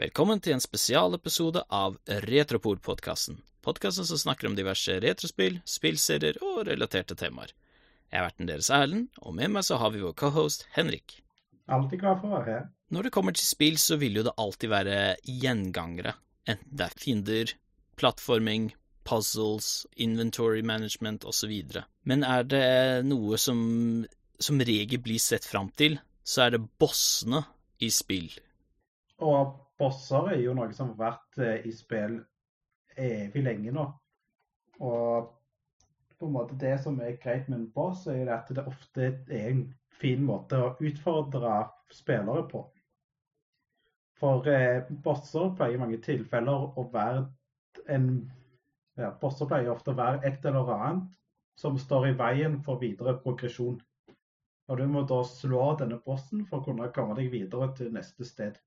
Velkommen til en spesialepisode av Retropol-podkasten. Podkasten som snakker om diverse retrospill, spillserier og relaterte temaer. Jeg er verten deres Erlend, og med meg så har vi vår cohost Henrik. Alltid glad for å være her. Når det kommer til spill, så vil jo det alltid være gjengangere. Enten det er fiender, plattforming, puzzles, inventory management osv. Men er det noe som som regel blir sett fram til, så er det bossene i spill. Og bosser er jo noe som har vært eh, i spill evig lenge nå. Og på en måte det som er greit med en boss, er at det ofte er en fin måte å utfordre spillere på. For eh, bosser pleier i mange tilfeller å være en ja, Bosser pleier ofte å være et eller annet som står i veien for videre progresjon. Og du må da slå denne bossen for å kunne komme deg videre til neste sted.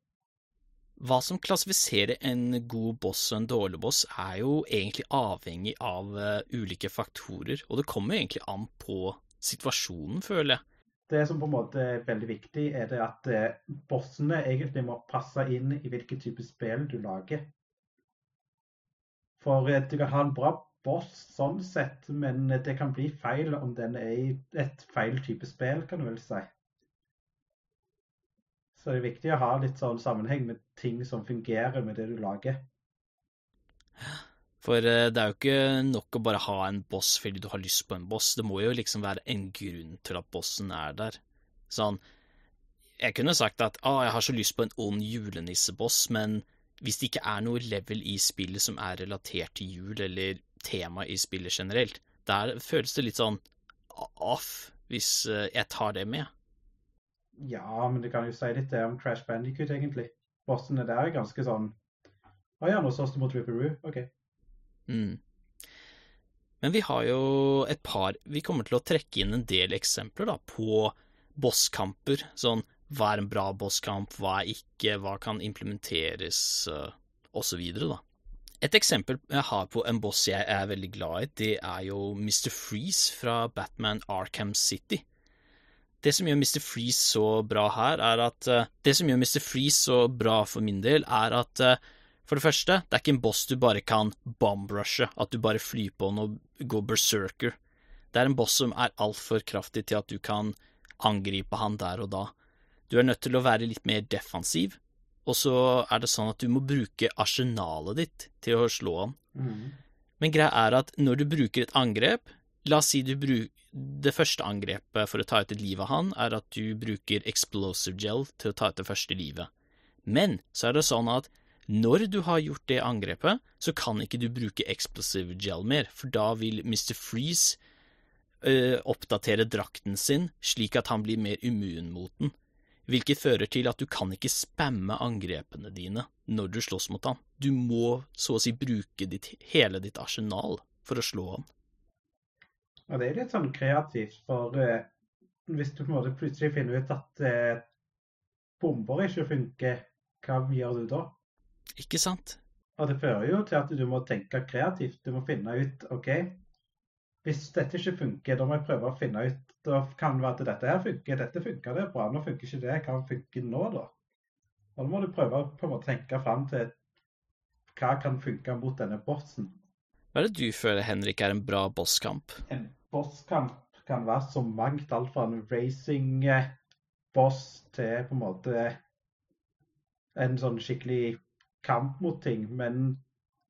Hva som klassifiserer en god boss og en dårlig boss, er jo egentlig avhengig av uh, ulike faktorer, og det kommer egentlig an på situasjonen, føler jeg. Det som på en måte er veldig viktig, er det at uh, bossene egentlig må passe inn i hvilken type spill du lager. For uh, du kan ha en bra boss sånn sett, men det kan bli feil om den er i et feil type spill, kan du vel si. Så det er viktig å ha litt sånn sammenheng med ting som fungerer med det du lager. For eh, det er jo ikke nok å bare ha en boss fordi du har lyst på en boss. Det må jo liksom være en grunn til at bossen er der. Sånn Jeg kunne sagt at å, jeg har så lyst på en ond julenisseboss, men hvis det ikke er noe level i spillet som er relatert til jul, eller tema i spillet generelt. Der føles det litt sånn off, hvis eh, jeg tar det med. Ja, men du kan jo si litt det om Crash Bandicoot, egentlig. Bossene der er ganske sånn Å ja, nå slåss du mot Ripperoo. OK. Mm. Men vi har jo et par Vi kommer til å trekke inn en del eksempler da, på bosskamper. Sånn hva er en bra bosskamp, hva er ikke, hva kan implementeres, uh, osv., da. Et eksempel jeg har på en boss jeg er veldig glad i, det er jo Mr. Freeze fra Batman Arkham City. Det som gjør Mr. Freeze så bra her, er at uh, Det som gjør Mr. Freeze så bra for min del, er at uh, for det første, det er ikke en boss du bare kan bombrushe, at du bare flyr på den og går berserker. Det er en boss som er altfor kraftig til at du kan angripe han der og da. Du er nødt til å være litt mer defensiv, og så er det sånn at du må bruke arsenalet ditt til å slå han. Mm. Men greia er at når du bruker et angrep La oss si du bruker Det første angrepet for å ta ut et liv av han, er at du bruker explosive gel til å ta ut det første livet. Men så er det sånn at når du har gjort det angrepet, så kan ikke du bruke explosive gel mer, for da vil Mr. Freeze øh, oppdatere drakten sin slik at han blir mer immun mot den hvilket fører til at du kan ikke spamme angrepene dine når du slåss mot han. Du må så å si bruke ditt, hele ditt arsenal for å slå han. Ja, det er litt sånn kreativt, for eh, hvis du på en måte plutselig finner ut at eh, bomber ikke funker, hva gjør du da? Ikke sant? Og det fører jo til at du må tenke kreativt. Du må finne ut OK, hvis dette ikke funker, da må jeg prøve å finne ut Da kan det være at dette her funker. Dette funker det bra. Nå funker ikke det. Hva funker nå, da? Og da må du prøve å tenke fram til hva kan funke mot denne bossen. Hva er det du føler, Henrik, er en bra bosskamp? En bosskamp kan være så mangt. Alt fra en racing-boss til på en måte en sånn skikkelig kamp mot ting. Men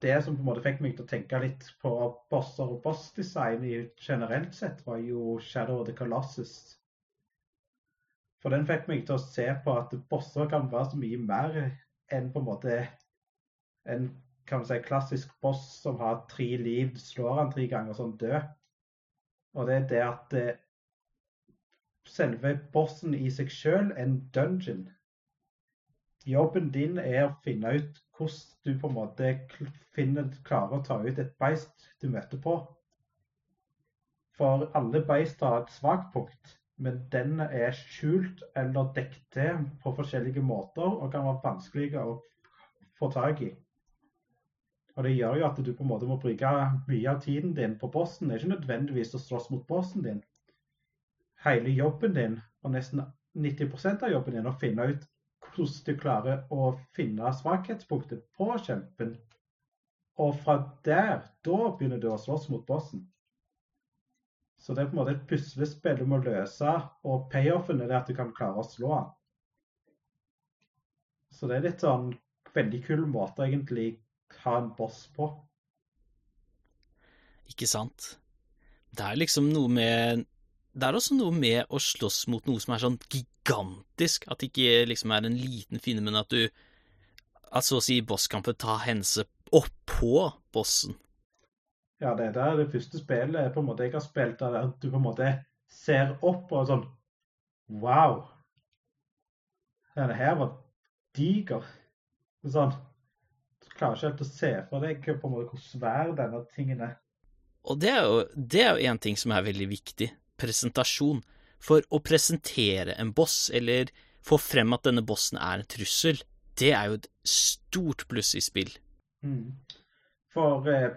det som på en måte fikk meg til å tenke litt på bosser og bossdesign generelt sett, var jo Shadow of the Colossus. For den fikk meg til å se på at bosser kan være så mye mer enn på en måte en kan man si, klassisk boss som har tre liv, slår han tre ganger sånn død. Og det er det at eh, selve bossen i seg sjøl er en dungeon. Jobben din er å finne ut hvordan du på en måte finner, klarer å ta ut et beist du møter på. For alle beist har et svakt punkt, men den er skjult eller dekket til på forskjellige måter og kan være vanskelig å få tak i. Og Det gjør jo at du på en måte må bruke mye av tiden din på bossen. Det er ikke nødvendigvis å slåss mot bossen din. Hele jobben din, og nesten 90 av jobben din, å finne ut hvordan du klarer å finne svakhetspunktet på kjempen. Og fra der, da begynner du å slåss mot bossen. Så det er på en måte et puslespill du må løse, og payoffen er det at du kan klare å slå han. Så det er litt sånn veldig kul måte egentlig ha en boss på. Ikke sant? Det er liksom noe med Det er også noe med å slåss mot noe som er sånn gigantisk, at det ikke liksom er en liten fiende, men at du At så å si bosskampen tar hense oppå bossen. Ja, det er det første spillet på en måte jeg har spilt, der du på en måte ser opp og sånn Wow! Denne her var diger. Sånn. Klarer ikke helt å se for deg på en måte hvor svær denne tingen er. Og det er jo det er jo en ting som er veldig viktig. Presentasjon. For å presentere en boss, eller få frem at denne bossen er en trussel, det er jo et stort pluss i spill. Mm. For eh,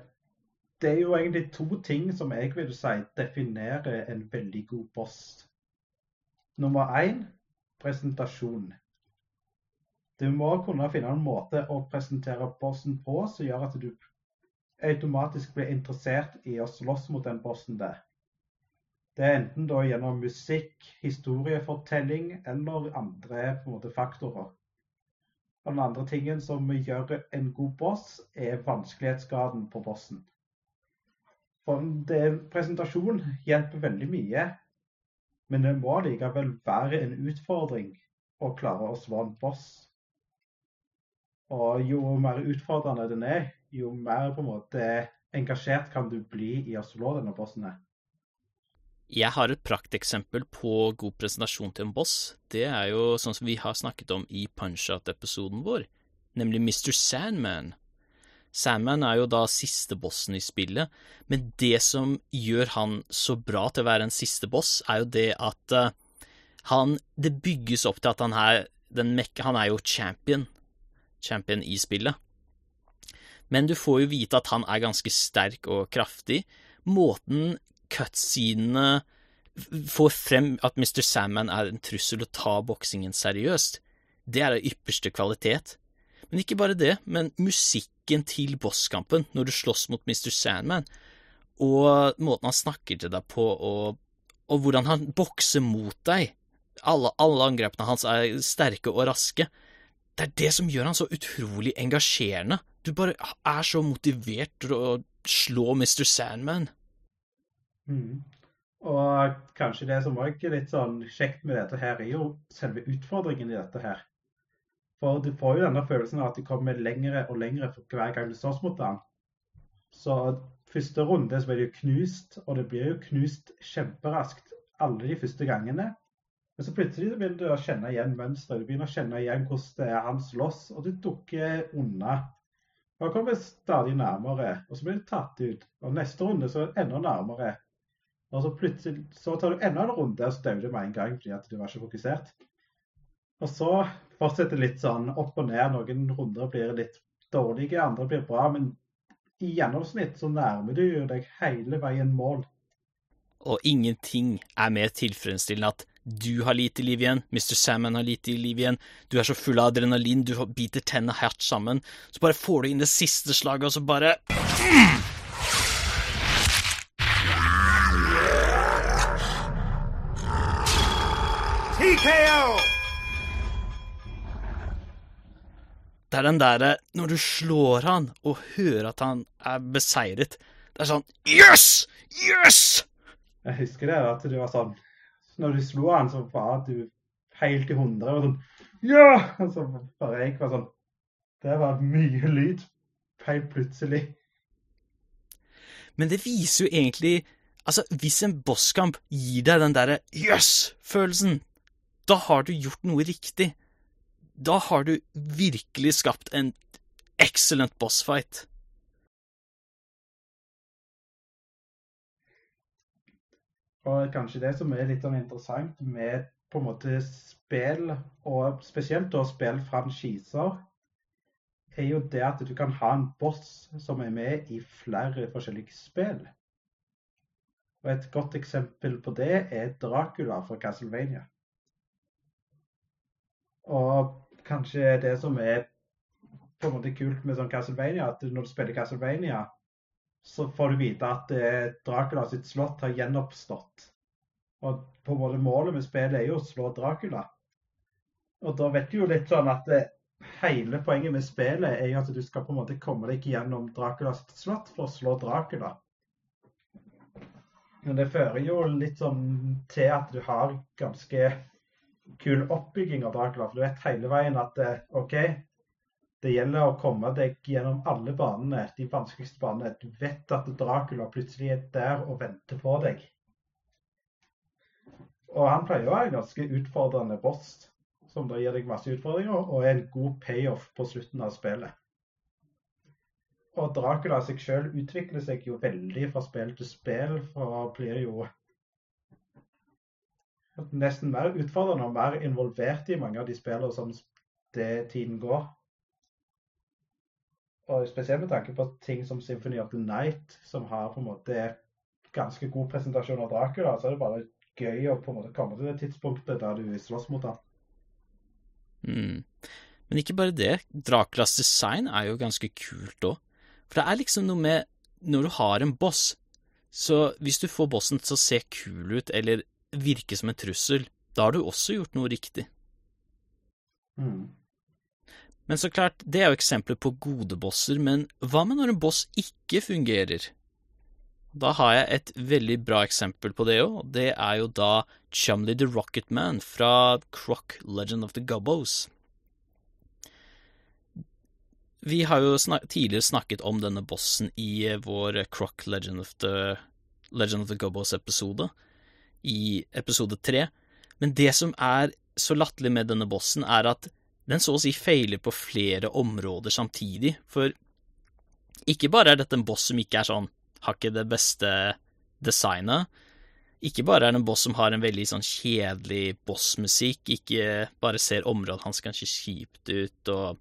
det er jo egentlig to ting som jeg vil si definerer en veldig god boss. Nummer én presentasjon. Du må kunne finne en måte å presentere bossen på som gjør at du automatisk blir interessert i å slåss mot den bossen der. Det er enten da gjennom musikk, historiefortelling eller andre måte, faktorer. Og den andre tingen som gjør en god boss, er vanskelighetsgraden på bossen. For det, presentasjon hjelper veldig mye, men det må likevel være en utfordring å klare å slå en boss. Og jo mer utfordrende den er, jo mer på en måte engasjert kan du bli i å slå denne bossen. her. Jeg har et prakteksempel på god presentasjon til en boss. Det er jo sånn som vi har snakket om i Punch-Out-episoden vår, nemlig Mr. Sandman. Sandman er jo da siste bossen i spillet, men det som gjør han så bra til å være en siste boss, er jo det at uh, han Det bygges opp til at han er den mekka Han er jo champion. Champion i spillet. Men du får jo vite at han er ganske sterk og kraftig. Måten cutscenene får frem at Mr. Sandman er en trussel og tar boksingen seriøst, det er av ypperste kvalitet. Men ikke bare det, men musikken til bosskampen når du slåss mot Mr. Sandman, og måten han snakker til deg på, og, og hvordan han bokser mot deg. Alle, alle, angrepene hans er sterke og raske. Det er det som gjør han så utrolig engasjerende. Du bare er så motivert til å slå Mr. Sandman. Mm. Og kanskje det som òg er litt sånn kjekt med dette her, er jo selve utfordringen i dette her. For du får jo denne følelsen av at du kommer lengre og lengre for hver gang du slåss mot den. Så første runde så blir det jo knust, og det blir jo knust kjemperaskt alle de første gangene. Men så plutselig begynner du å kjenne igjen mønsteret. Du begynner å kjenne igjen hvordan det er han slåss, og du dukker unna. Og kommer stadig nærmere, og så blir du tatt ut. Og neste runde så er det enda nærmere. Og så plutselig så tar du enda en runde, og så dauer du med en gang fordi at du var ikke fokusert. Og så fortsetter det litt sånn opp og ned. Noen runder blir litt dårlige, andre blir bra. Men i gjennomsnitt så nærmer du deg hele veien mål. Og ingenting er mer tilfredsstillende at du har lite liv igjen, Mr. Salmon har lite liv igjen, du er så full av adrenalin, du biter tennene hardt sammen, så bare får du inn det siste slaget, og så bare! TKO! Det er den derre når du slår han og hører at han er beseiret. Det er sånn Yes! Yes! Jeg husker det at det var sånn Når du slo han, så var du helt i hundre. Og sånn Ja! Og så bare jeg var sånn Det var mye lyd. Helt plutselig. Men det viser jo egentlig Altså, hvis en bosskamp gir deg den derre yes-følelsen, da har du gjort noe riktig. Da har du virkelig skapt en excellent bossfight. Og kanskje det som er litt sånn interessant med på en måte spill, og spesielt da spillfranchiser, er jo det at du kan ha en boss som er med i flere forskjellige spill. Og Et godt eksempel på det er Dracula fra Castlevania. Og kanskje det som er på en måte kult med sånn Castlevania, at når du spiller Castlevania, så får du vite at eh, Dracula sitt slott har gjenoppstått. Og på en måte målet med spillet er jo å slå Dracula. Og da vet du jo litt sånn at eh, hele poenget med spillet er jo at du skal på en måte komme deg gjennom Draculas slott for å slå Dracula. Men det fører jo litt sånn til at du har ganske kul oppbygging av Dracula. For du vet hele veien at eh, OK, det gjelder å komme deg gjennom alle banene, de vanskeligste banene. Du vet at Dracula plutselig er der og venter på deg. Og han pleier å være en ganske utfordrende boss, som da gir deg masse utfordringer, og er en god payoff på slutten av spillet. Og Dracula seg sjøl utvikler seg jo veldig fra spill til spill, for blir jo nesten mer utfordrende og mer involvert i mange av de spillene som det tiden går. Og spesielt med tanke på ting som Symphony of the Night, som har på en måte ganske god presentasjon av Dracula, så er det bare gøy å på en måte komme til det tidspunktet der du slåss mot ham. Mm. Men ikke bare det. Draculas design er jo ganske kult òg. For det er liksom noe med Når du har en boss, så hvis du får bossen til å se kul ut, eller virke som en trussel, da har du også gjort noe riktig. Mm. Men så klart, det er jo eksempler på gode bosser, men hva med når en boss ikke fungerer? Da har jeg et veldig bra eksempel på det òg, og det er jo da Chumley the Rocket Man fra Croc Legend of the Gubbos. Vi har jo snak tidligere snakket om denne bossen i vår Croc Legend of the, Legend of the Gubbos-episode, i episode tre, men det som er så latterlig med denne bossen, er at den så å si feiler på flere områder samtidig, for ikke bare er dette en boss som ikke er sånn, har ikke det beste designet, ikke bare er det en boss som har en veldig sånn kjedelig bossmusikk, ikke bare ser området hans kanskje kjipt ut og,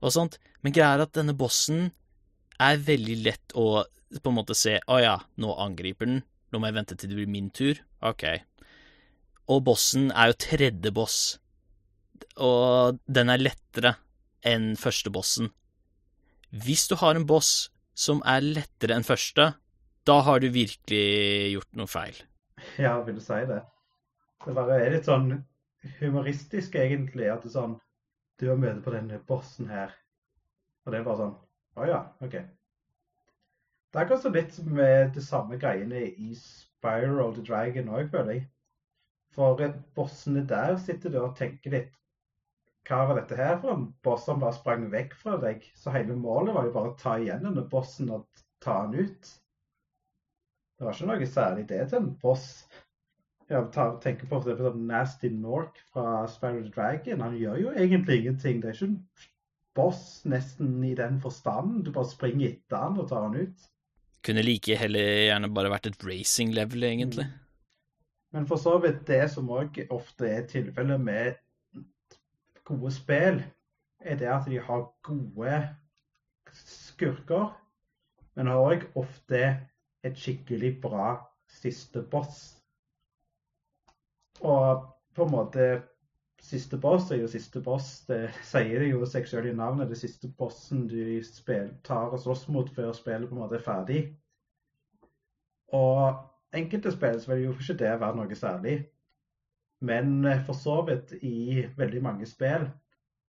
og sånt, men greia er at denne bossen er veldig lett å på en måte se å ja, nå angriper den, nå må jeg vente til det blir min tur, ok. Og bossen er jo tredje boss, og den er lettere enn første bossen. Hvis du har en boss som er lettere enn første, da har du virkelig gjort noe feil. Ja, vil du si det? Det bare er litt sånn humoristisk, egentlig, at det er sånn Du har møte på denne bossen her, og det er bare sånn Å ja, OK. Det er så litt med det samme greiene i Spiral the Dragon òg, føler jeg. For bossene der sitter du og tenker litt Hva var dette her for en boss som bare sprang vekk fra deg? Så hele målet var jo bare å ta igjen denne bossen og ta han ut. Det var ikke noe særlig det til en boss. Jeg tenker på f.eks. Nasty Nork fra Spiral Dragon. Han gjør jo egentlig ingenting. Det er ikke en boss nesten i den forstanden. Du bare springer etter han og tar han ut. Kunne like heller gjerne bare vært et racing level, egentlig. Mm. Men for så vidt det som òg ofte er tilfellet med gode spill, er det at de har gode skurker, men har òg ofte et skikkelig bra siste boss. Og på en måte Siste boss er jo siste boss. Det sier det jo seg selv i navnet. Det siste bossen du tar og slåss mot før spillet på en måte er ferdig. Og enkelte spill så vil jo ikke det være noe særlig. Men eh, for så vidt i veldig mange spill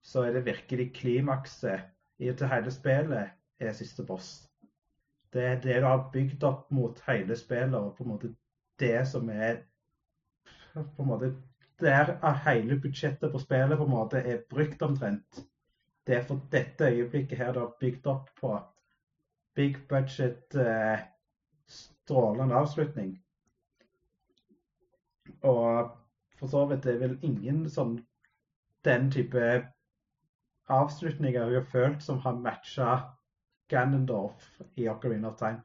så er det virkelig klimakset i til hele spillet er siste boss. Det er det du har bygd opp mot hele spillet, og på en måte det som er på en måte Der hele budsjettet på spillet på en måte er brukt omtrent. Det er for dette øyeblikket her du har bygd opp på. Big budget, eh, strålende avslutning. Og for så vidt er vel ingen sånn den type avslutninger jeg har følt som har matcha Ganondorf i Ocarina of Time.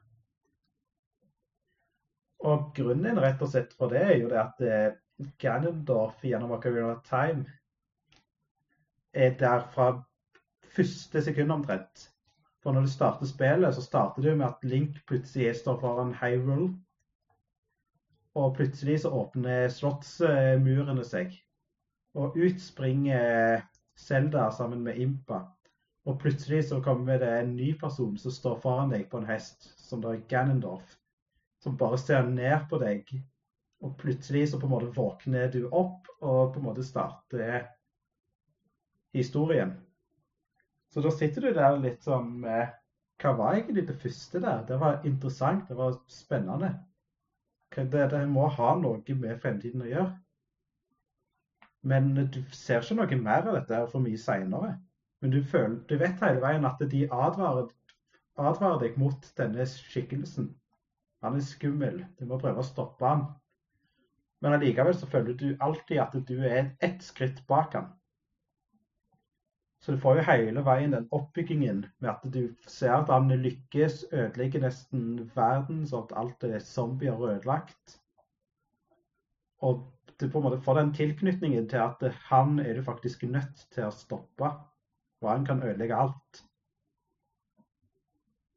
Og grunnen rett og slett for det er jo det at eh, Ganondorf gjennom Ocarina of Time er der fra første sekund omtrent. For når du starter spillet, så starter du med at Link plutselig står foran Hyrule. Og plutselig så åpner slottsmurene seg. Og ut springer Zelda sammen med Impa. Og plutselig så kommer det en ny person som står foran deg på en hest, som da er Ganondorf. Som bare ser ned på deg. Og plutselig så på en måte våkner du opp og på en måte starter historien. Så da sitter du der litt sånn med Hva var egentlig det første der? Det var interessant, det var spennende. Det, det må ha noe med fremtiden å gjøre. Men du ser ikke noe mer av dette for mye seinere. Men du, føler, du, vet hele veien at de advarer, advarer, deg mot denne skikkelsen. Han er skummel. Du må prøve å stoppe han. Men allikevel så føler du alltid at du er ett skritt bak han. Så du får jo hele veien den oppbyggingen med at du ser at han lykkes, ødelegger nesten verden, så at alt er zombier og ødelagt. Og du på en måte får den tilknytningen til at han er du faktisk nødt til å stoppe. Og han kan ødelegge alt.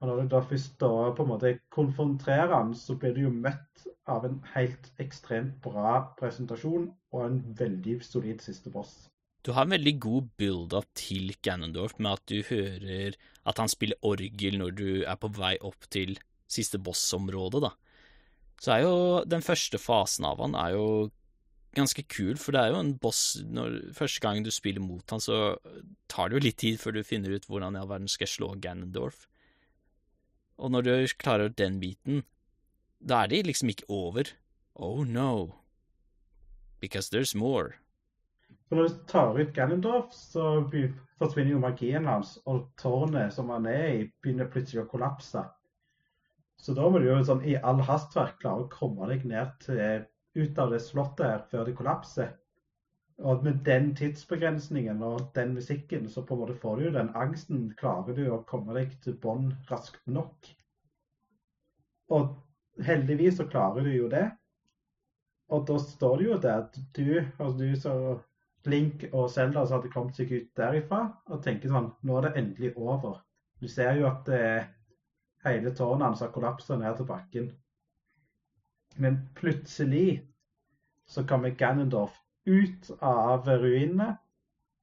Og når du da først da på en måte konfronterer han, så blir du jo møtt av en helt ekstremt bra presentasjon og en veldig solid siste boss. Du har en veldig god build-up til Ganondorf med at du hører at han spiller orgel når du er på vei opp til siste bossområdet, da. Så er jo den første fasen av han er jo ganske kul, for det er jo en boss når Første gang du spiller mot han, så tar det jo litt tid før du finner ut hvordan i all verden skal slå Ganondorf. Og når du klarer den biten, da er det liksom ikke over. Oh no. Because there's more. For når du tar ut Ganondorf, så forsvinner jo magien hans, og tårnet som han er i, begynner plutselig å kollapse. Så da må du jo sånn i all hastverk klare å komme deg ned til, ut av det slottet her før det kollapser. Og med den tidsbegrensningen og den musikken, så på en måte får du jo den angsten. Klarer du å komme deg til bånn raskt nok? Og heldigvis så klarer du jo det. Og da står det jo der at du, altså du så Link og Zelda som hadde kommet seg ut derifra og tenker sånn Nå er det endelig over. Du ser jo at eh, hele tårnet hans har kollapsa ned til bakken. Men plutselig så kommer Ganondorf ut av ruinene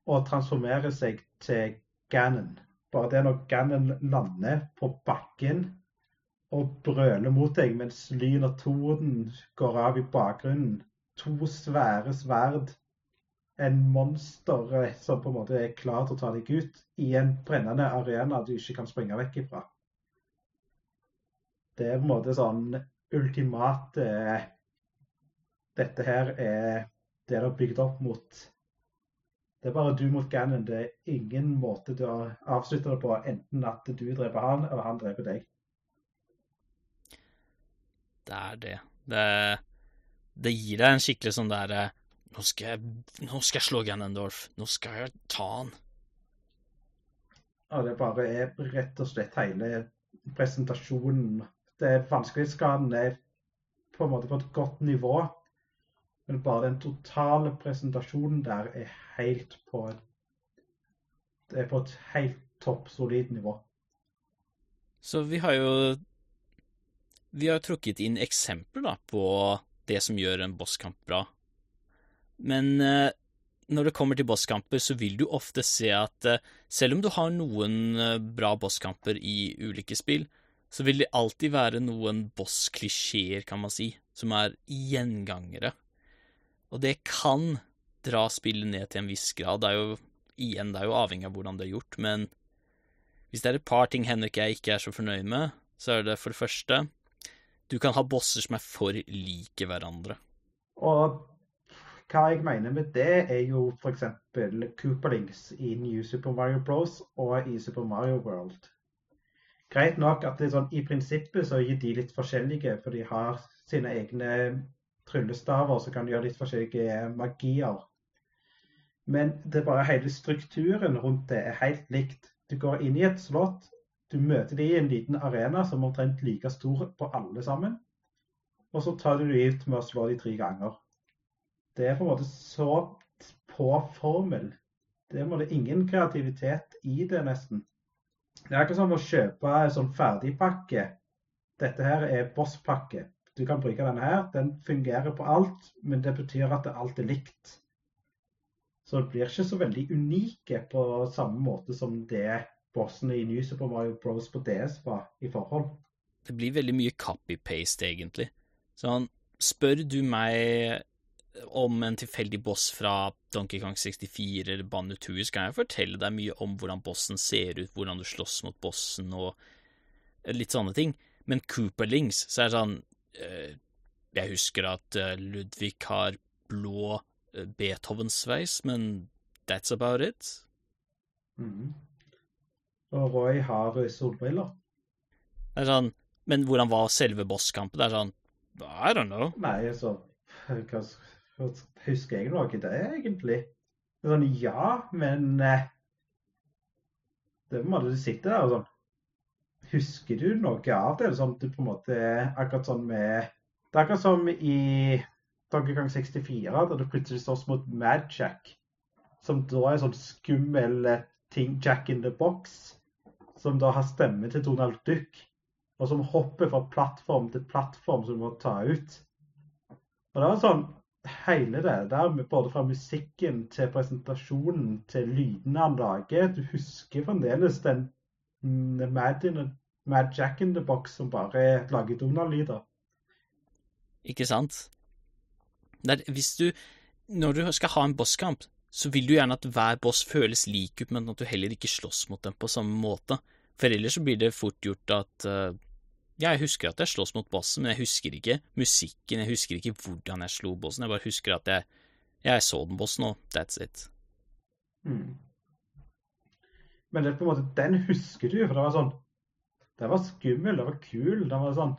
og transformerer seg til Ganon. Bare det når Ganon lander på bakken og brøler mot deg mens lyn og torden går av i bakgrunnen. To svære sverd en monster eh, som på en måte er klar til å ta deg ut i en brennende arena du ikke kan springe vekk ifra. Det er på en måte sånn ultimate eh, Dette her er det det er bygd opp mot. Det er bare du mot Gannon. Det er ingen måte du å avslutte det på, enten at du dreper han, eller han dreper deg. Det er det. Det, det gir deg en skikkelig sånn der eh, nå skal jeg, nå skal jeg slå Ganondorf. Nå skal jeg ta han. Ja, det bare er rett og slett hele presentasjonen. Det er Vanskelighetsgraden er på en måte på et godt nivå. Men bare den totale presentasjonen der er helt på et Det er på et helt topp solid nivå. Så vi har jo Vi har trukket inn eksempler da, på det som gjør en bosskamp bra. Men eh, når det kommer til bosskamper, så vil du ofte se at eh, selv om du har noen eh, bra bosskamper i ulike spill, så vil det alltid være noen bossklisjeer, kan man si, som er gjengangere. Og det kan dra spillet ned til en viss grad. Det er jo igjen, det er jo avhengig av hvordan det er gjort, men hvis det er et par ting Henrik jeg ikke er så fornøyd med, så er det for det første Du kan ha bosser som er for like hverandre. Og hva jeg mener med det, er jo f.eks. Cooperlings i New Super Mario Bros. og i Super Mario World. Greit nok at sånn, i prinsippet så er de litt forskjellige, for de har sine egne tryllestaver som kan gjøre litt forskjellige magier. Men det er bare hele strukturen rundt det er helt likt. Du går inn i et slott, du møter de i en liten arena som er omtrent like stor på alle sammen. Og så tar du dem ut med å slå de tre ganger det er på en måte så på formel. Det er på ingen kreativitet i det, nesten. Det er ikke som å kjøpe en sånn ferdigpakke. Dette her er bosspakke. Du kan bruke denne her. Den fungerer på alt, men det betyr at alt er likt. Så det blir ikke så veldig unike på samme måte som det bossene i New Super Mario Bros. på DS var i forhold. Det blir veldig mye copy-paste, egentlig. Sånn, spør du meg om en tilfeldig boss fra Donkey Kong 64 eller Banjo Tooie, så kan jeg fortelle deg mye om hvordan bossen ser ut, hvordan du slåss mot bossen og litt sånne ting. Men Cooperlings, så er det sånn eh, Jeg husker at eh, Ludvig har blå eh, Beethoven-sveis, men that's about it. Mm. Og Roy har solbriller. Det er sånn Men hvordan var selve bosskampen? Det er sånn I don't know. Nei, så hva, Husker jeg noe det, egentlig? Sånn, ja, men eh, Det er på en måte du sitter der og sånn Husker du noe av det? Sånn du på en måte Akkurat sånn med Det er akkurat som i Donkey Kong 64, da du plutselig slåss mot Mad Jack, som da er sånn skummel eh, ting, Jack in the Box, som da har stemme til Donald Duck, og som hopper fra plattform til plattform som du må ta ut. Og det var sånn hele det der, både fra musikken til presentasjonen til lydene han lager Du husker fremdeles den Mad, in Mad Jack in the Box som bare lager Donald-lyder. Ikke sant? Der, hvis du Når du skal ha en bosskamp, så vil du gjerne at hver boss føles lik ut, men at du heller ikke slåss mot dem på samme måte. For ellers så blir det fort gjort at uh, jeg husker at jeg sloss mot bossen, men jeg husker ikke musikken, jeg husker ikke hvordan jeg slo bossen. Jeg bare husker at jeg, jeg så den bossen, og that's it. Mm. Men det er på en måte, den husker du, for det var sånn Det var skummel, det var kul. det var sånn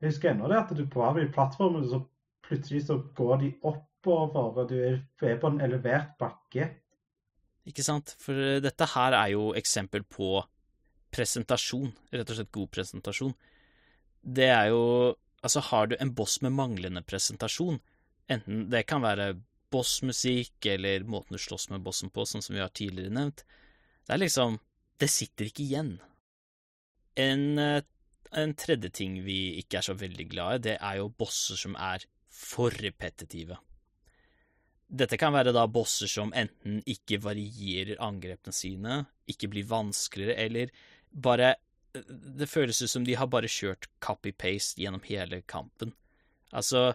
Jeg husker ennå det at du på de plattformene så plutselig så går de oppover, og du er på en elevert bakke. Ikke sant? For dette her er jo eksempel på presentasjon. Rett og slett god presentasjon. Det er jo Altså, har du en boss med manglende presentasjon, enten det kan være bossmusikk eller måten du slåss med bossen på, sånn som vi har tidligere nevnt, det er liksom Det sitter ikke igjen. En, en tredje ting vi ikke er så veldig glad i, det er jo bosser som er for repetitive. Dette kan være da bosser som enten ikke varierer angrepene sine, ikke blir vanskeligere, eller bare Det føles ut som de har bare kjørt copy-paste gjennom hele kampen. Altså,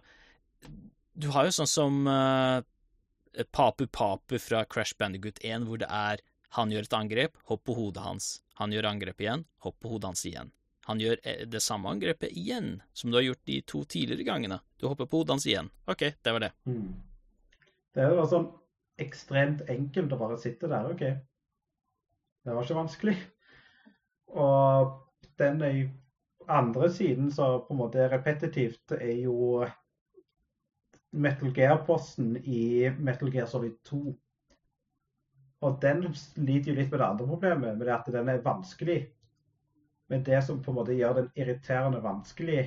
du har jo sånn som uh, Papu Papu fra Crash Bandigoot 1, hvor det er han gjør et angrep, hopp på hodet hans. Han gjør angrep igjen, hopp på hodet hans igjen. Han gjør eh, det samme angrepet igjen som du har gjort de to tidligere gangene. Du hopper på hodet hans igjen. OK, det var det. Mm. Det er jo sånn ekstremt enkelt å bare sitte der. OK. Det var ikke vanskelig. Og den andre siden som på en måte er repetitivt, er jo Metal Gear-posten i Metal Gear Solid 2. Og den sliter jo litt med det andre problemet, med at den er vanskelig. Men det som på en måte gjør den irriterende vanskelig,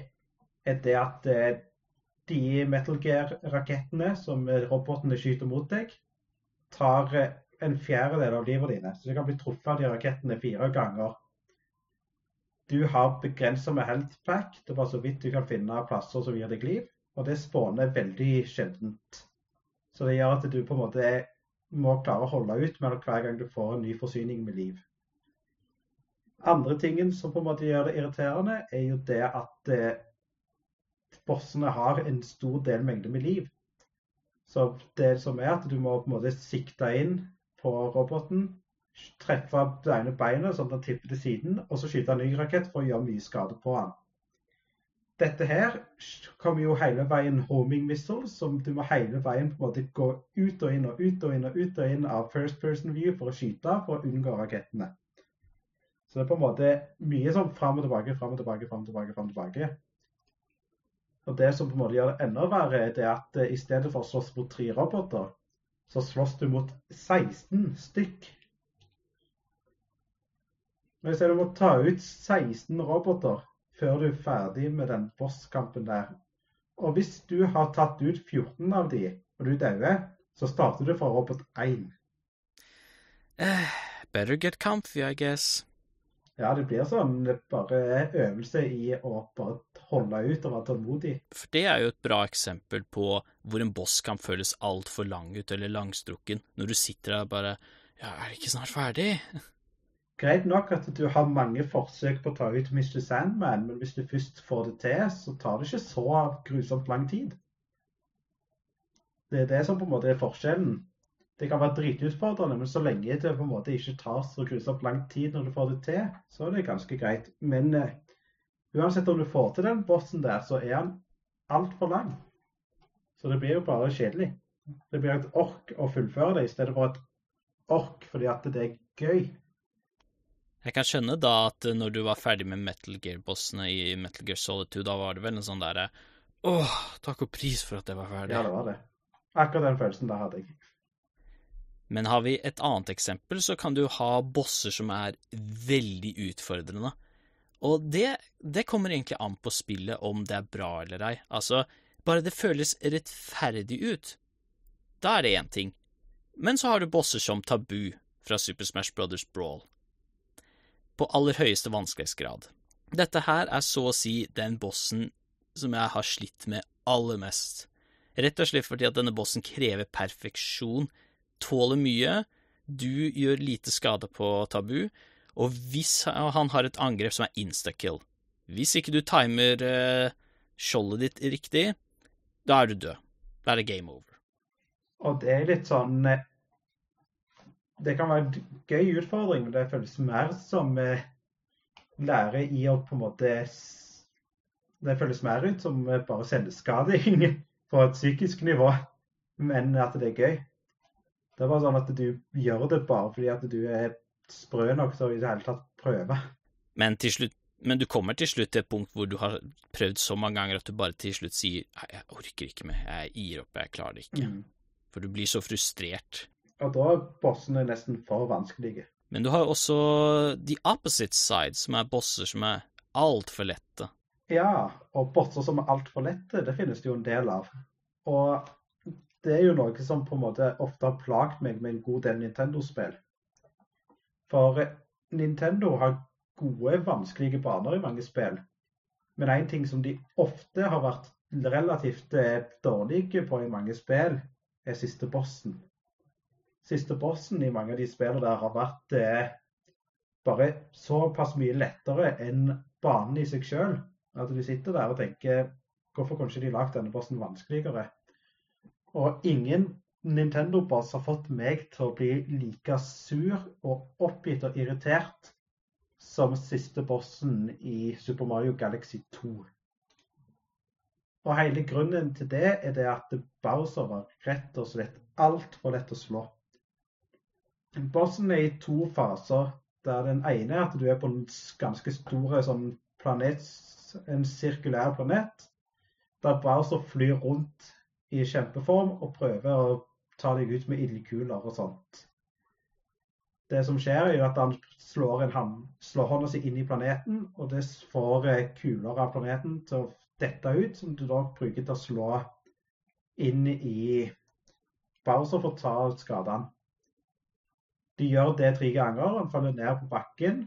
er det at eh, de Metal Gear-rakettene som robotene skyter mot deg, tar eh, en fjerdedel av livet dine. Så du kan bli truffet av de rakettene fire ganger. Du har begrenset med health pack. Det er bare så vidt du kan finne plasser som gir deg liv. Og det spåner veldig sjeldent. Så det gjør at du på en måte må klare å holde ut mellom hver gang du får en ny forsyning med liv. Andre tingen som på en måte gjør det irriterende, er jo det at eh, bossene har en stor del mengde med liv. Så det som er at du må på en måte sikte inn på roboten, treffe det ene beinet sånn at han tipper til siden, og så skyte en ny rakett for å gjøre mye skade på han. Dette her kommer jo hele veien homing missiles, som du må hele veien på en måte gå ut og inn og ut og inn og ut og inn av first person view for å skyte for å unngå rakettene. Så det er på en måte mye sånn fram og tilbake, fram og tilbake, fram og tilbake. Frem og tilbake. Og det som på en måte gjør det enda verre, er det at uh, i stedet for å slåss mot tre roboter, så slåss du mot 16 stykk. Men hvis du må ta ut 16 roboter før du er ferdig med den bosskampen der, og hvis du har tatt ut 14 av de, og du dauer, så starter du fra robot 1. Uh, better get comfy, I guess. Ja, det blir sånn bare øvelse i å bare holde ut og være tålmodig. For det er jo et bra eksempel på hvor en boss kan føles altfor lang ut eller langstrukken, når du sitter der og bare Ja, er det ikke snart ferdig? Greit nok at du har mange forsøk på å ta ut Mr. Sandman, men hvis du først får det til, så tar det ikke så grusomt lang tid. Det er det som på en måte er forskjellen. Det kan være dritutfordrende, men så lenge det på en måte ikke tar så grusomt lang tid når du får det til, så er det ganske greit. Men uh, uansett om du får til den bossen der, så er han altfor lang. Så det blir jo bare kjedelig. Det blir et ork å fullføre det, i stedet for et ork fordi at det er gøy. Jeg kan skjønne da at når du var ferdig med Metal Gear-bossene i Metal Gear Solid 2, da var det vel en sånn derre Åh, takk og pris for at jeg var ferdig. Ja, det var det. Akkurat den følelsen der hadde jeg. Men har vi et annet eksempel, så kan du ha bosser som er veldig utfordrende. Og det, det kommer egentlig an på spillet om det er bra eller ei. Altså, bare det føles rettferdig ut. Da er det én ting. Men så har du bosser som Tabu fra Super Smash Brothers Brawl. På aller høyeste vanskelighetsgrad. Dette her er så å si den bossen som jeg har slitt med aller mest. Rett og slett fordi at denne bossen krever perfeksjon tåler mye, du gjør lite skade på tabu, og hvis han har et angrep som er instakill Hvis ikke du timer uh, skjoldet ditt riktig, da er du død. Da er det game over. Og det er litt sånn eh, Det kan være en gøy utfordring, men det føles mer som eh, lære i å på en måte Det føles mer ut som bare selvskading på et psykisk nivå, men at det er gøy. Det er bare sånn at du gjør det bare fordi at du er sprø nok til å i det hele tatt prøve. Men, slutt, men, du kommer til slutt til et punkt hvor du har prøvd så mange ganger at du bare til slutt sier jeg orker ikke mer, jeg gir opp, jeg klarer det ikke. Mm. For du blir så frustrert. Og da er bossene nesten for vanskelige. Men du har også the opposite side, som er bosser som er altfor lette. Ja, og bosser som er altfor lette, det finnes det jo en del av. Og det er jo noe som på en måte ofte har plagt meg med en god del Nintendo-spill. For Nintendo har gode, vanskelige baner i mange spill. Men en ting som de ofte har vært relativt eh, dårlige på i mange spill, er siste bossen. Siste bossen i mange av de spillene der har vært eh, bare såpass mye lettere enn banen i seg sjøl. At du sitter der og tenker hvorfor kunne ikke de lagd denne bossen vanskeligere? Og ingen Nintendo-boss har fått meg til å bli like sur og oppgitt og irritert som siste bossen i Super Mario Galaxy 2. Og hele grunnen til det er det at Bowser var rett og slett altfor lett å slå. Bossen er i to faser. Der den ene er at du er på en ganske stor sånn planet, en sirkulær planet, der Bowser flyr rundt i kjempeform og prøver å ta deg ut med ildkuler og sånt. Det som skjer, er at han slår, en, slår hånda si inn i planeten, og det får eh, kuler av planeten til å dette ut, som du da bruker til å slå inn i Bowser for å ta skadene. De gjør det tre ganger, han faller ned på bakken.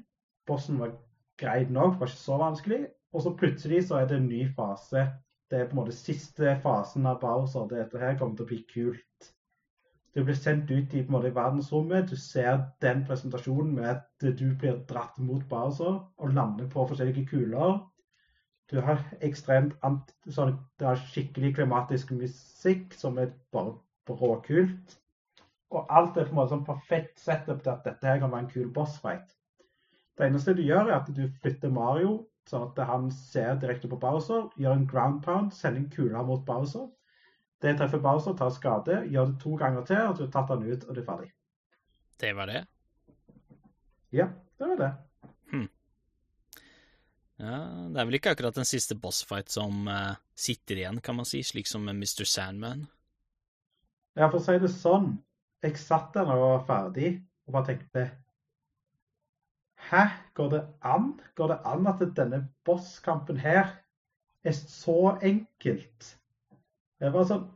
Bossen var greit nok, var ikke så vanskelig. Og så plutselig så er det en ny fase det er på en måte siste fasen av Bowser. Dette her kommer til å bli kult. Du blir sendt ut i på en måte, verdensrommet. Du ser den presentasjonen med at du blir dratt mot Bowser og lander på forskjellige kuler. Du har ekstremt sånn, Det er skikkelig klimatisk musikk som er bare råkult. Og alt er på en måte sånn perfekt setup til at dette her kan være en kul bossfight. Det eneste du gjør, er at du flytter Mario Sånn at han ser direkte på Bowser, gjør en ground pound, sender en kule mot Bowser. Det treffer Bowser, tar skade, gjør det to ganger til, og du har tatt han ut, og det er ferdig. Det var det? Ja, det var det. Hm. Ja, det er vel ikke akkurat den siste bossfight som uh, sitter igjen, kan man si, slik som med Mr. Sandman? Ja, for å si det sånn, jeg satt der og var ferdig, og bare tenkte Hæ, går det an? Går det an at denne bosskampen her er så enkelt? Jeg var sånn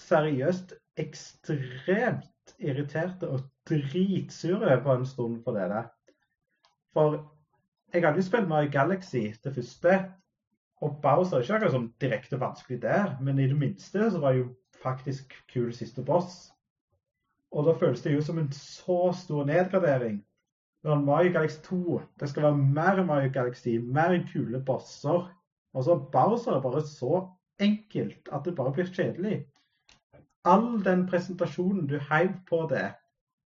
seriøst ekstremt irritert og dritsur på en stund på det der. For jeg hadde jo spilt Mario Galaxy det første, og Bowser er ikke akkurat sånn direkte vanskelig der, men i det minste så var jo faktisk kul siste boss. Og da føles det jo som en så stor nedgradering. Når Mario Galaxy 2 det skal være mer Mario Galaxy, mer kule bosser. Og så Bowser er bare så enkelt at det bare blir kjedelig. All den presentasjonen du heiv på det,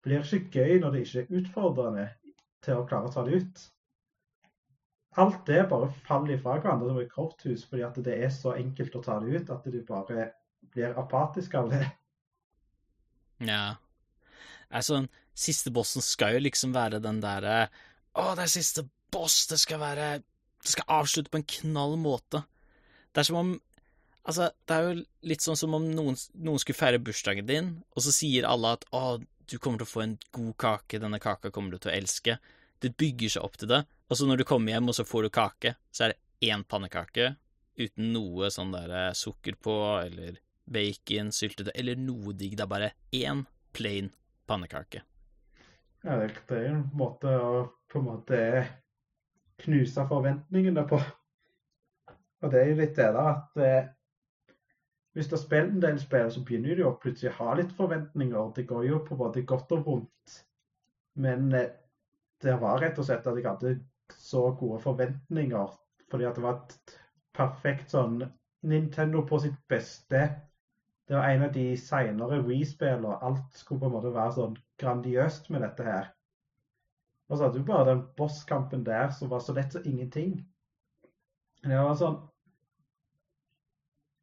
blir ikke gøy når det ikke er utfordrende til å klare å ta det ut. Alt det bare faller ifra hverandre som et korthus, fordi at det er så enkelt å ta det ut at du bare blir apatisk av det. Ja. Altså, siste bossen skal jo liksom være den derre Å, det er siste boss! Det skal være Det skal avslutte på en knall måte. Det er som om Altså, det er jo litt sånn som om noen, noen skulle feire bursdagen din, og så sier alle at 'Å, du kommer til å få en god kake, denne kaka kommer du til å elske'. Det bygger seg opp til det, og så når du kommer hjem og så får du kake, så er det én pannekake uten noe sånn der sukker på, eller bacon, syltetøy, eller noe digg. Det er bare én plain pannekake. Ja, det, er jo en måte å på en måte knuse forventningene på. Og det er jo litt det da, at eh, hvis du har spilt en del spill, så begynner du jo plutselig å ha litt forventninger. Det går jo på både godt og vondt. Men eh, det var rett og slett at jeg hadde så gode forventninger. Fordi at det var et perfekt sånn Nintendo på sitt beste. Det var en av de seinere Wii-spillene. Alt skulle på en måte være sånn grandiøst med dette her. Og så hadde du bare den bosskampen der som var så lett som ingenting. Det var sånn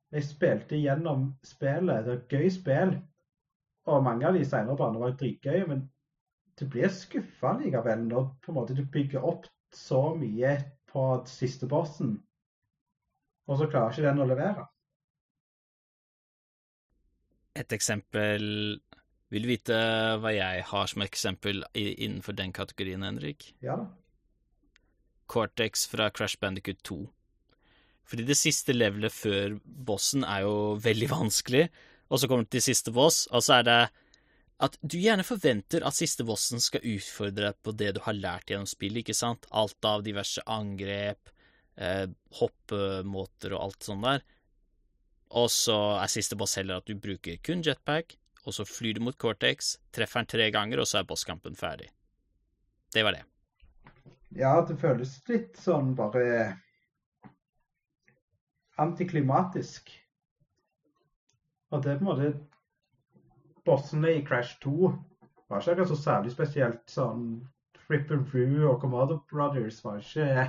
Jeg spilte gjennom spillet. Det var et gøy spill. Og mange av de senere banene var dritgøye, men du blir skuffa likevel når på en måte du bygger opp så mye på siste bossen, og så klarer ikke den å levere. Et eksempel Vil du vite hva jeg har som eksempel innenfor den kategorien, Henrik? Ja. Cortex fra Crash Bandicut 2. Fordi det siste levelet før bossen er jo veldig vanskelig, og så kommer du til siste boss, og så er det at du gjerne forventer at siste bossen skal utfordre deg på det du har lært gjennom spillet, ikke sant? Alt av diverse angrep, eh, hoppemåter og alt sånt der. Og så er siste boss heller at du bruker kun jetpack, og så flyr du mot Cortex, treffer den tre ganger, og så er bosskampen ferdig. Det var det. Ja, det føles litt sånn bare antiklimatisk. Og det er på en måte Bossene i Crash 2 var ikke akkurat så særlig spesielt. Sånn Ripper Roo og Commodore Brothers var ikke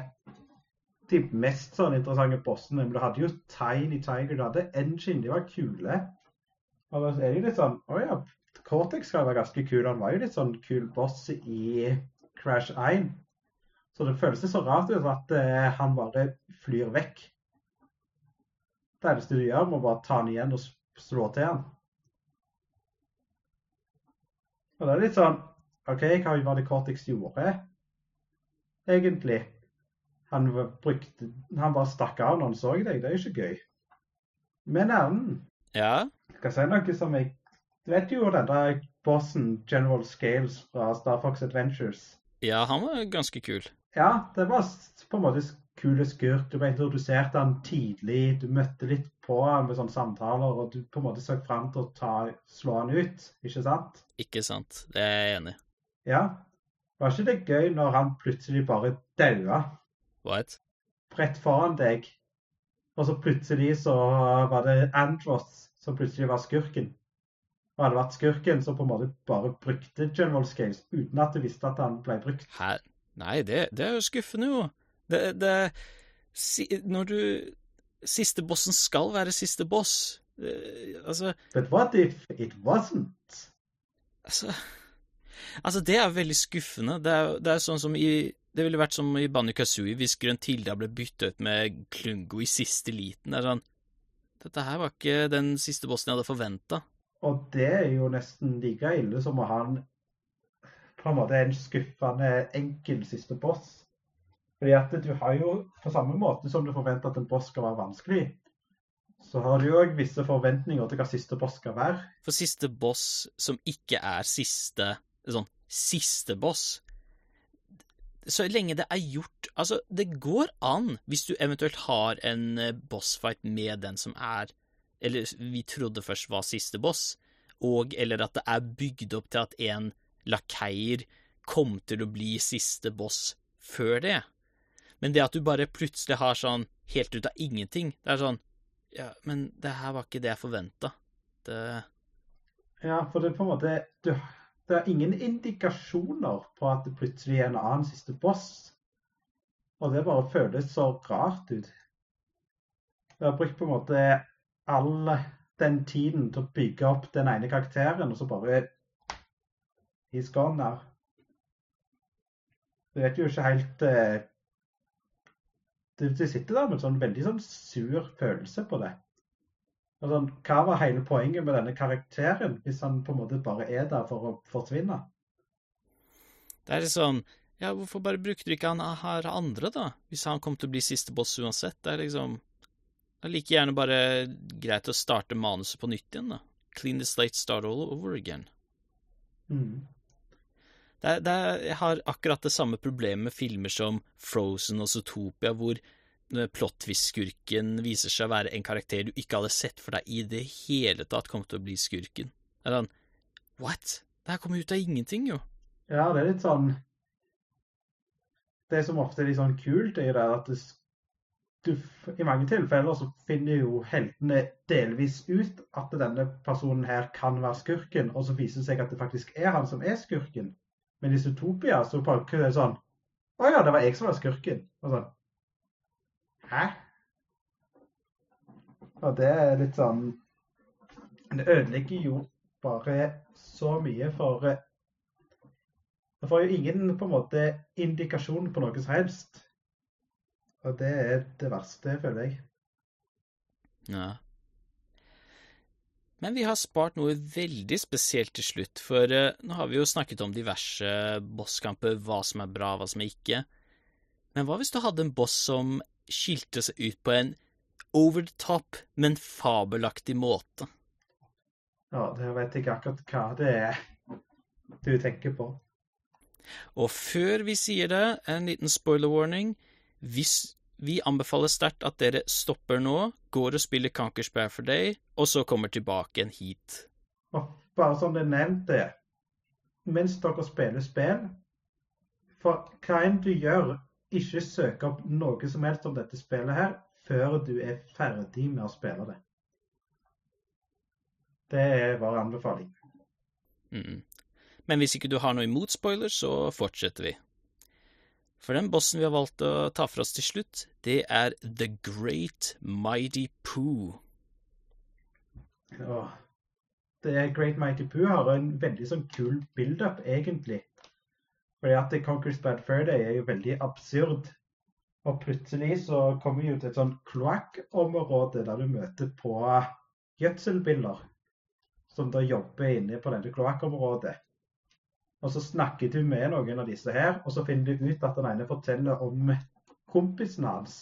de mest sånn interessante bossene. Men du hadde jo Tiny Tiger, du hadde Engine, de var kule. Og da er det litt sånn Å ja, Cortex skal være ganske kul. Han var jo litt sånn kul boss i Crash 1. Så det føles så rart ut at uh, han bare flyr vekk. Det eneste du gjør, må bare ta han igjen og slå til han. Og det er litt sånn OK, hva var det Cortex gjorde, egentlig? Han, brukte, han bare stakk av når han så deg. Det er jo ikke gøy. Men Erlend, ja? skal si noe som jeg Du vet jo den der bossen General Scales fra Star Fox Adventures? Ja, han var ganske kul. Ja, det var på en måte kule skurk. Du ble introdusert han tidlig. Du møtte litt på han med sånne samtaler, og du på en måte så fram til å ta, slå han ut, ikke sant? Ikke sant. Det er jeg enig i. Ja. Var ikke det gøy når han plutselig bare daua? What? Rett foran deg. Og så plutselig så var det Andros som plutselig var skurken. Og hadde vært skurken som på en måte bare brukte General Scales uten at du visste at han ble brukt. Hæ? Nei, det, det er jo skuffende, jo. Det, det si, Når du Siste bossen skal være siste boss. Uh, altså But what if it wasn't? Altså Altså, det er veldig skuffende. Det er, det er sånn som i Det ville vært som i Banjo Kazooie hvis Grøntilda ble bytta ut med Klungo i siste liten. Det er sånn Dette her var ikke den siste bossen jeg hadde forventa. Og det er jo nesten like ille som å ha en på en måte en skuffende enkel siste boss. Fordi at du har jo, på samme måte som du forventer at en boss skal være vanskelig, så har du òg visse forventninger til hva siste boss skal være. For siste boss som ikke er siste sånn siste boss så lenge det er gjort Altså, det går an, hvis du eventuelt har en eh, bossfight med den som er Eller vi trodde først var siste boss, og eller at det er bygd opp til at en lakeier kom til å bli siste boss før det. Men det at du bare plutselig har sånn helt ut av ingenting, det er sånn Ja, men det her var ikke det jeg forventa. Det Ja, for det er på en måte du, Det er ingen indikasjoner på at det plutselig er en annen siste boss. Og det bare føles så rart ut. Jeg har brukt på en måte all den tiden til å bygge opp den ene karakteren, og så bare He's gone now. Du vet jo ikke helt eh, du, sitter der med en sånn veldig sånn sur følelse på det. Sånn, hva var hele poenget med denne karakteren, hvis han på en måte bare er der for å forsvinne? Det er sånn Ja, hvorfor bare bruker du ikke han her andre, da? Hvis han kom til å bli siste boss uansett. Det er liksom Det er like gjerne bare greit å starte manuset på nytt igjen, da. Clean the slate, start all over again. Mm. Det er, det er, jeg har akkurat det samme problemet med filmer som Frozen og Zootopia, hvor plot-twist-skurken viser seg å være en karakter du ikke hadde sett for deg i det hele tatt kom til å bli skurken. Det sånn What? Det her kommer ut av ingenting, jo. Ja, det er litt sånn Det som ofte er litt sånn kult, er det at du, i mange tilfeller så finner jo heltene delvis ut at denne personen her kan være skurken, og så viser det seg at det faktisk er han som er skurken. Men i Zootopia så bare er det sånn Å ja, det var jeg som var skurken. Og sånn Hæ? Og det er litt sånn Det ødelegger jo bare så mye for Man får jo ingen på en måte indikasjon på noe som helst. Og det er det verste, føler jeg. Ja. Men vi har spart noe veldig spesielt til slutt, for uh, nå har vi jo snakket om diverse bosskamper, hva som er bra, hva som er ikke. Men hva hvis du hadde en boss som skilte seg ut på en over the top, men fabelaktig måte? Ja, det vet jeg akkurat hva det er du tenker på. Og før vi sier det, en liten spoiler warning. Hvis vi anbefaler sterkt at dere stopper nå, går og spiller Conquers Spare for Day, og så kommer tilbake en hit. Og bare som det nevnte, mens dere spiller spill For hva enn du gjør, ikke søke opp noe som helst om dette spillet her før du er ferdig med å spille det. Det er vår anbefaling. Mm. Men hvis ikke du har noe imot spoilers, så fortsetter vi. For den bossen vi har valgt å ta for oss til slutt, det er The Great Mighty Poo. Åh. Det Great Mighty Poo har en veldig sånn kul build-up, egentlig. Fordi at Conquer's Bad Fur Day er jo veldig absurd. Og plutselig så kommer vi jo til et sånn kloakkområde der du møter på gjødselbiller som da jobber inne på dette kloakkområdet. Og så snakker du med noen av disse her, og så finner du ut at den ene forteller om kompisen hans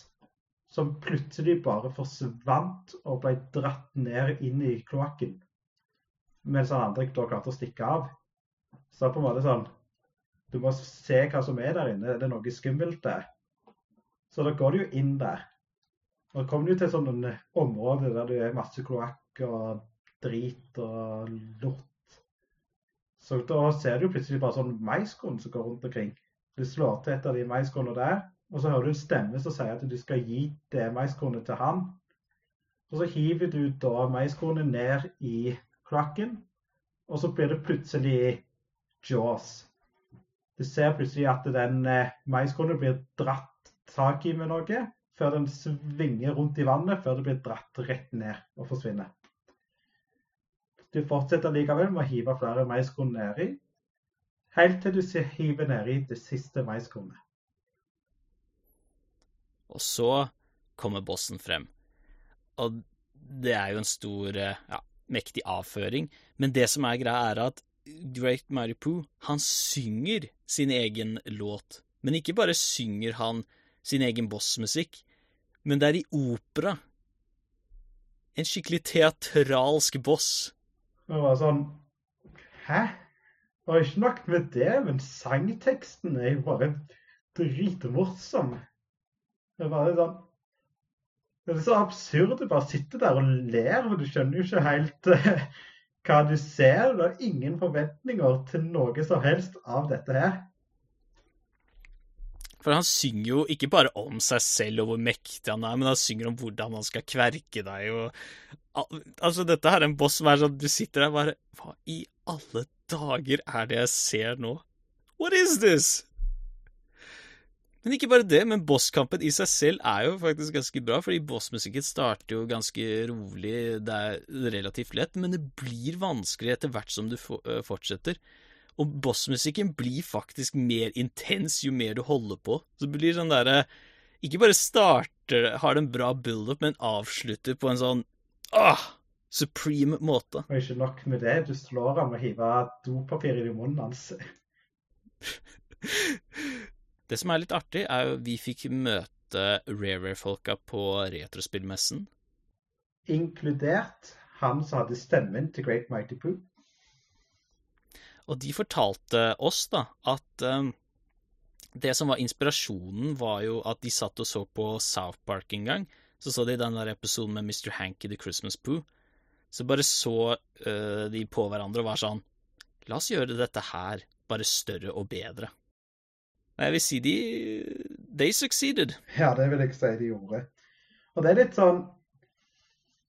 som plutselig bare forsvant og ble dratt ned inn i kloakken. Mens han andre da klarte å stikke av. Så på en måte sånn Du må se hva som er der inne. Er det noe skummelt der? Så da går du jo inn der. Og kommer du til et sånt område der det er masse kloakk og drit og lort så da ser du plutselig bare sånn maiskorn som går rundt omkring. Du slår til et av de maiskornene der, og så hører du en stemme som sier at du skal gi det maiskornet til han. Og så hiver du da maiskornet ned i kloakken, og så blir det plutselig Jaws. Du ser plutselig at den eh, maiskornet blir dratt tak i med noe, før den svinger rundt i vannet, før det blir dratt rett ned og forsvinner. Du fortsetter likevel med å hive flere maiskorn nedi, helt til du hiver nedi det siste maiskornet. Og så kommer bossen frem. Og det er jo en stor, ja, mektig avføring. Men det som er greia, er at Great Mighty Poo, han synger sin egen låt. Men ikke bare synger han sin egen bossmusikk, men det er i opera. En skikkelig teatralsk boss. Det var sånn Hæ? Og ikke nok med det, men sangteksten er jo bare dritmorsom. Det bare sånn Det er så absurd. Du bare sitter der og ler, og du skjønner jo ikke helt uh, hva du ser. Du har ingen forventninger til noe som helst av dette her. For han synger jo ikke bare om seg selv og hvor mektig han er, men han synger om hvordan han skal kverke deg og Altså, dette her er en boss som er sånn Du sitter der bare Hva i alle dager er det jeg ser nå? What is this? Men ikke bare det, men bosskampen i seg selv er jo faktisk ganske bra, fordi bossmusikken starter jo ganske rolig, det er relativt lett, men det blir vanskelig etter hvert som du fortsetter. Og bossmusikken blir faktisk mer intens jo mer du holder på. Så det blir sånn derre Ikke bare starter har det en bra build-up, men avslutter på en sånn åh, supreme måte. Og ikke nok med det, du slår ham og hiver dopapir i munnen hans. det som er litt artig, er jo vi fikk møte Rare-folka på retrospillmessen. Inkludert han som hadde stemmen til Great Mighty Poo. Og de fortalte oss da at um, det som var inspirasjonen, var jo at de satt og så på South Park en gang. Så så de den der episoden med Mr. Hanky the Christmas Poo. Så bare så uh, de på hverandre og var sånn La oss gjøre dette her bare større og bedre. Og jeg vil si de They succeeded. Ja, det vil jeg si de gjorde. Og det er litt sånn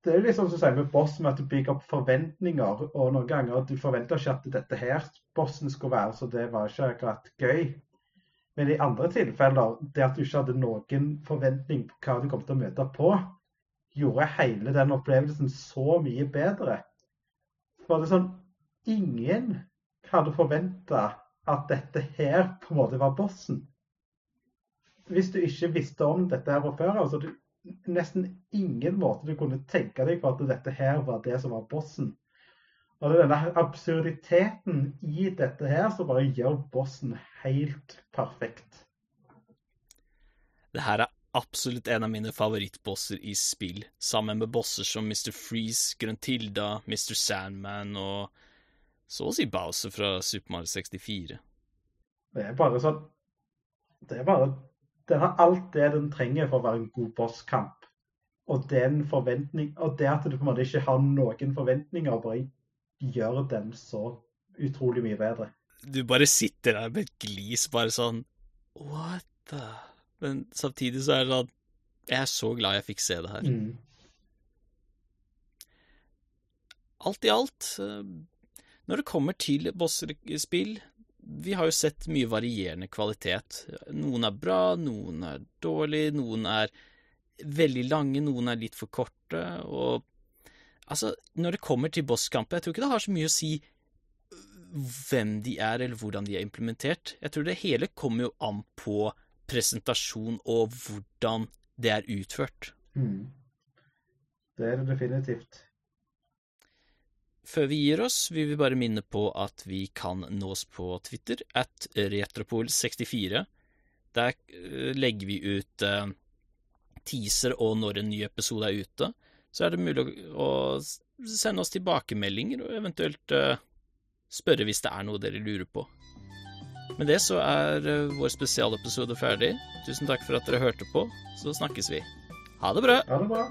det er litt sånn som du sier med boss, med at du bygger opp forventninger. Og noen ganger at du forventer ikke at dette her bossen skulle være, så det var ikke akkurat gøy. Men i andre tilfeller, det at du ikke hadde noen forventning på hva du kom til å møte på, gjorde hele den opplevelsen så mye bedre. For det er sånn Ingen hadde forventa at dette her på en måte var bossen. Hvis du ikke visste om dette her fra før altså du nesten ingen måte du kunne tenke deg på at dette her var det som var bossen. Og det er denne absurditeten i dette her som bare gjør bossen helt perfekt. Det her er absolutt en av mine favorittbosser i spill, sammen med bosser som Mr. Freeze, Grøntilda, Mr. Sandman og så å si Bowser fra Super Mario 64. Det er bare sånn Det er bare den har alt det den trenger for å være en god bosskamp. Og og det at du på en måte ikke har noen forventninger, bare gjør dem så utrolig mye bedre. Du bare sitter der med et glis, bare sånn What the Men samtidig så er det sånn Jeg er så glad jeg fikk se det her. Mm. Alt i alt, eh, når det kommer til bossspill, vi har jo sett mye varierende kvalitet. Noen er bra, noen er dårlig, noen er veldig lange, noen er litt for korte, og altså, når det kommer til bosskamper, jeg tror ikke det har så mye å si hvem de er, eller hvordan de er implementert. Jeg tror det hele kommer jo an på presentasjon og hvordan det er utført. Mm. Det er det definitivt. Før vi gir oss, vil vi bare minne på at vi kan nås på Twitter, at retropol64. Der eh, legger vi ut uh, teaser og når en ny episode er ute. Så er det mulig å, sende oss tilbakemeldinger og eventuelt uh, spørre hvis det er noe dere lurer på. Med det så er vår spesialepisode ferdig. Tusen takk for at dere hørte på. Så snakkes vi. Ha det bra. Ha det bra.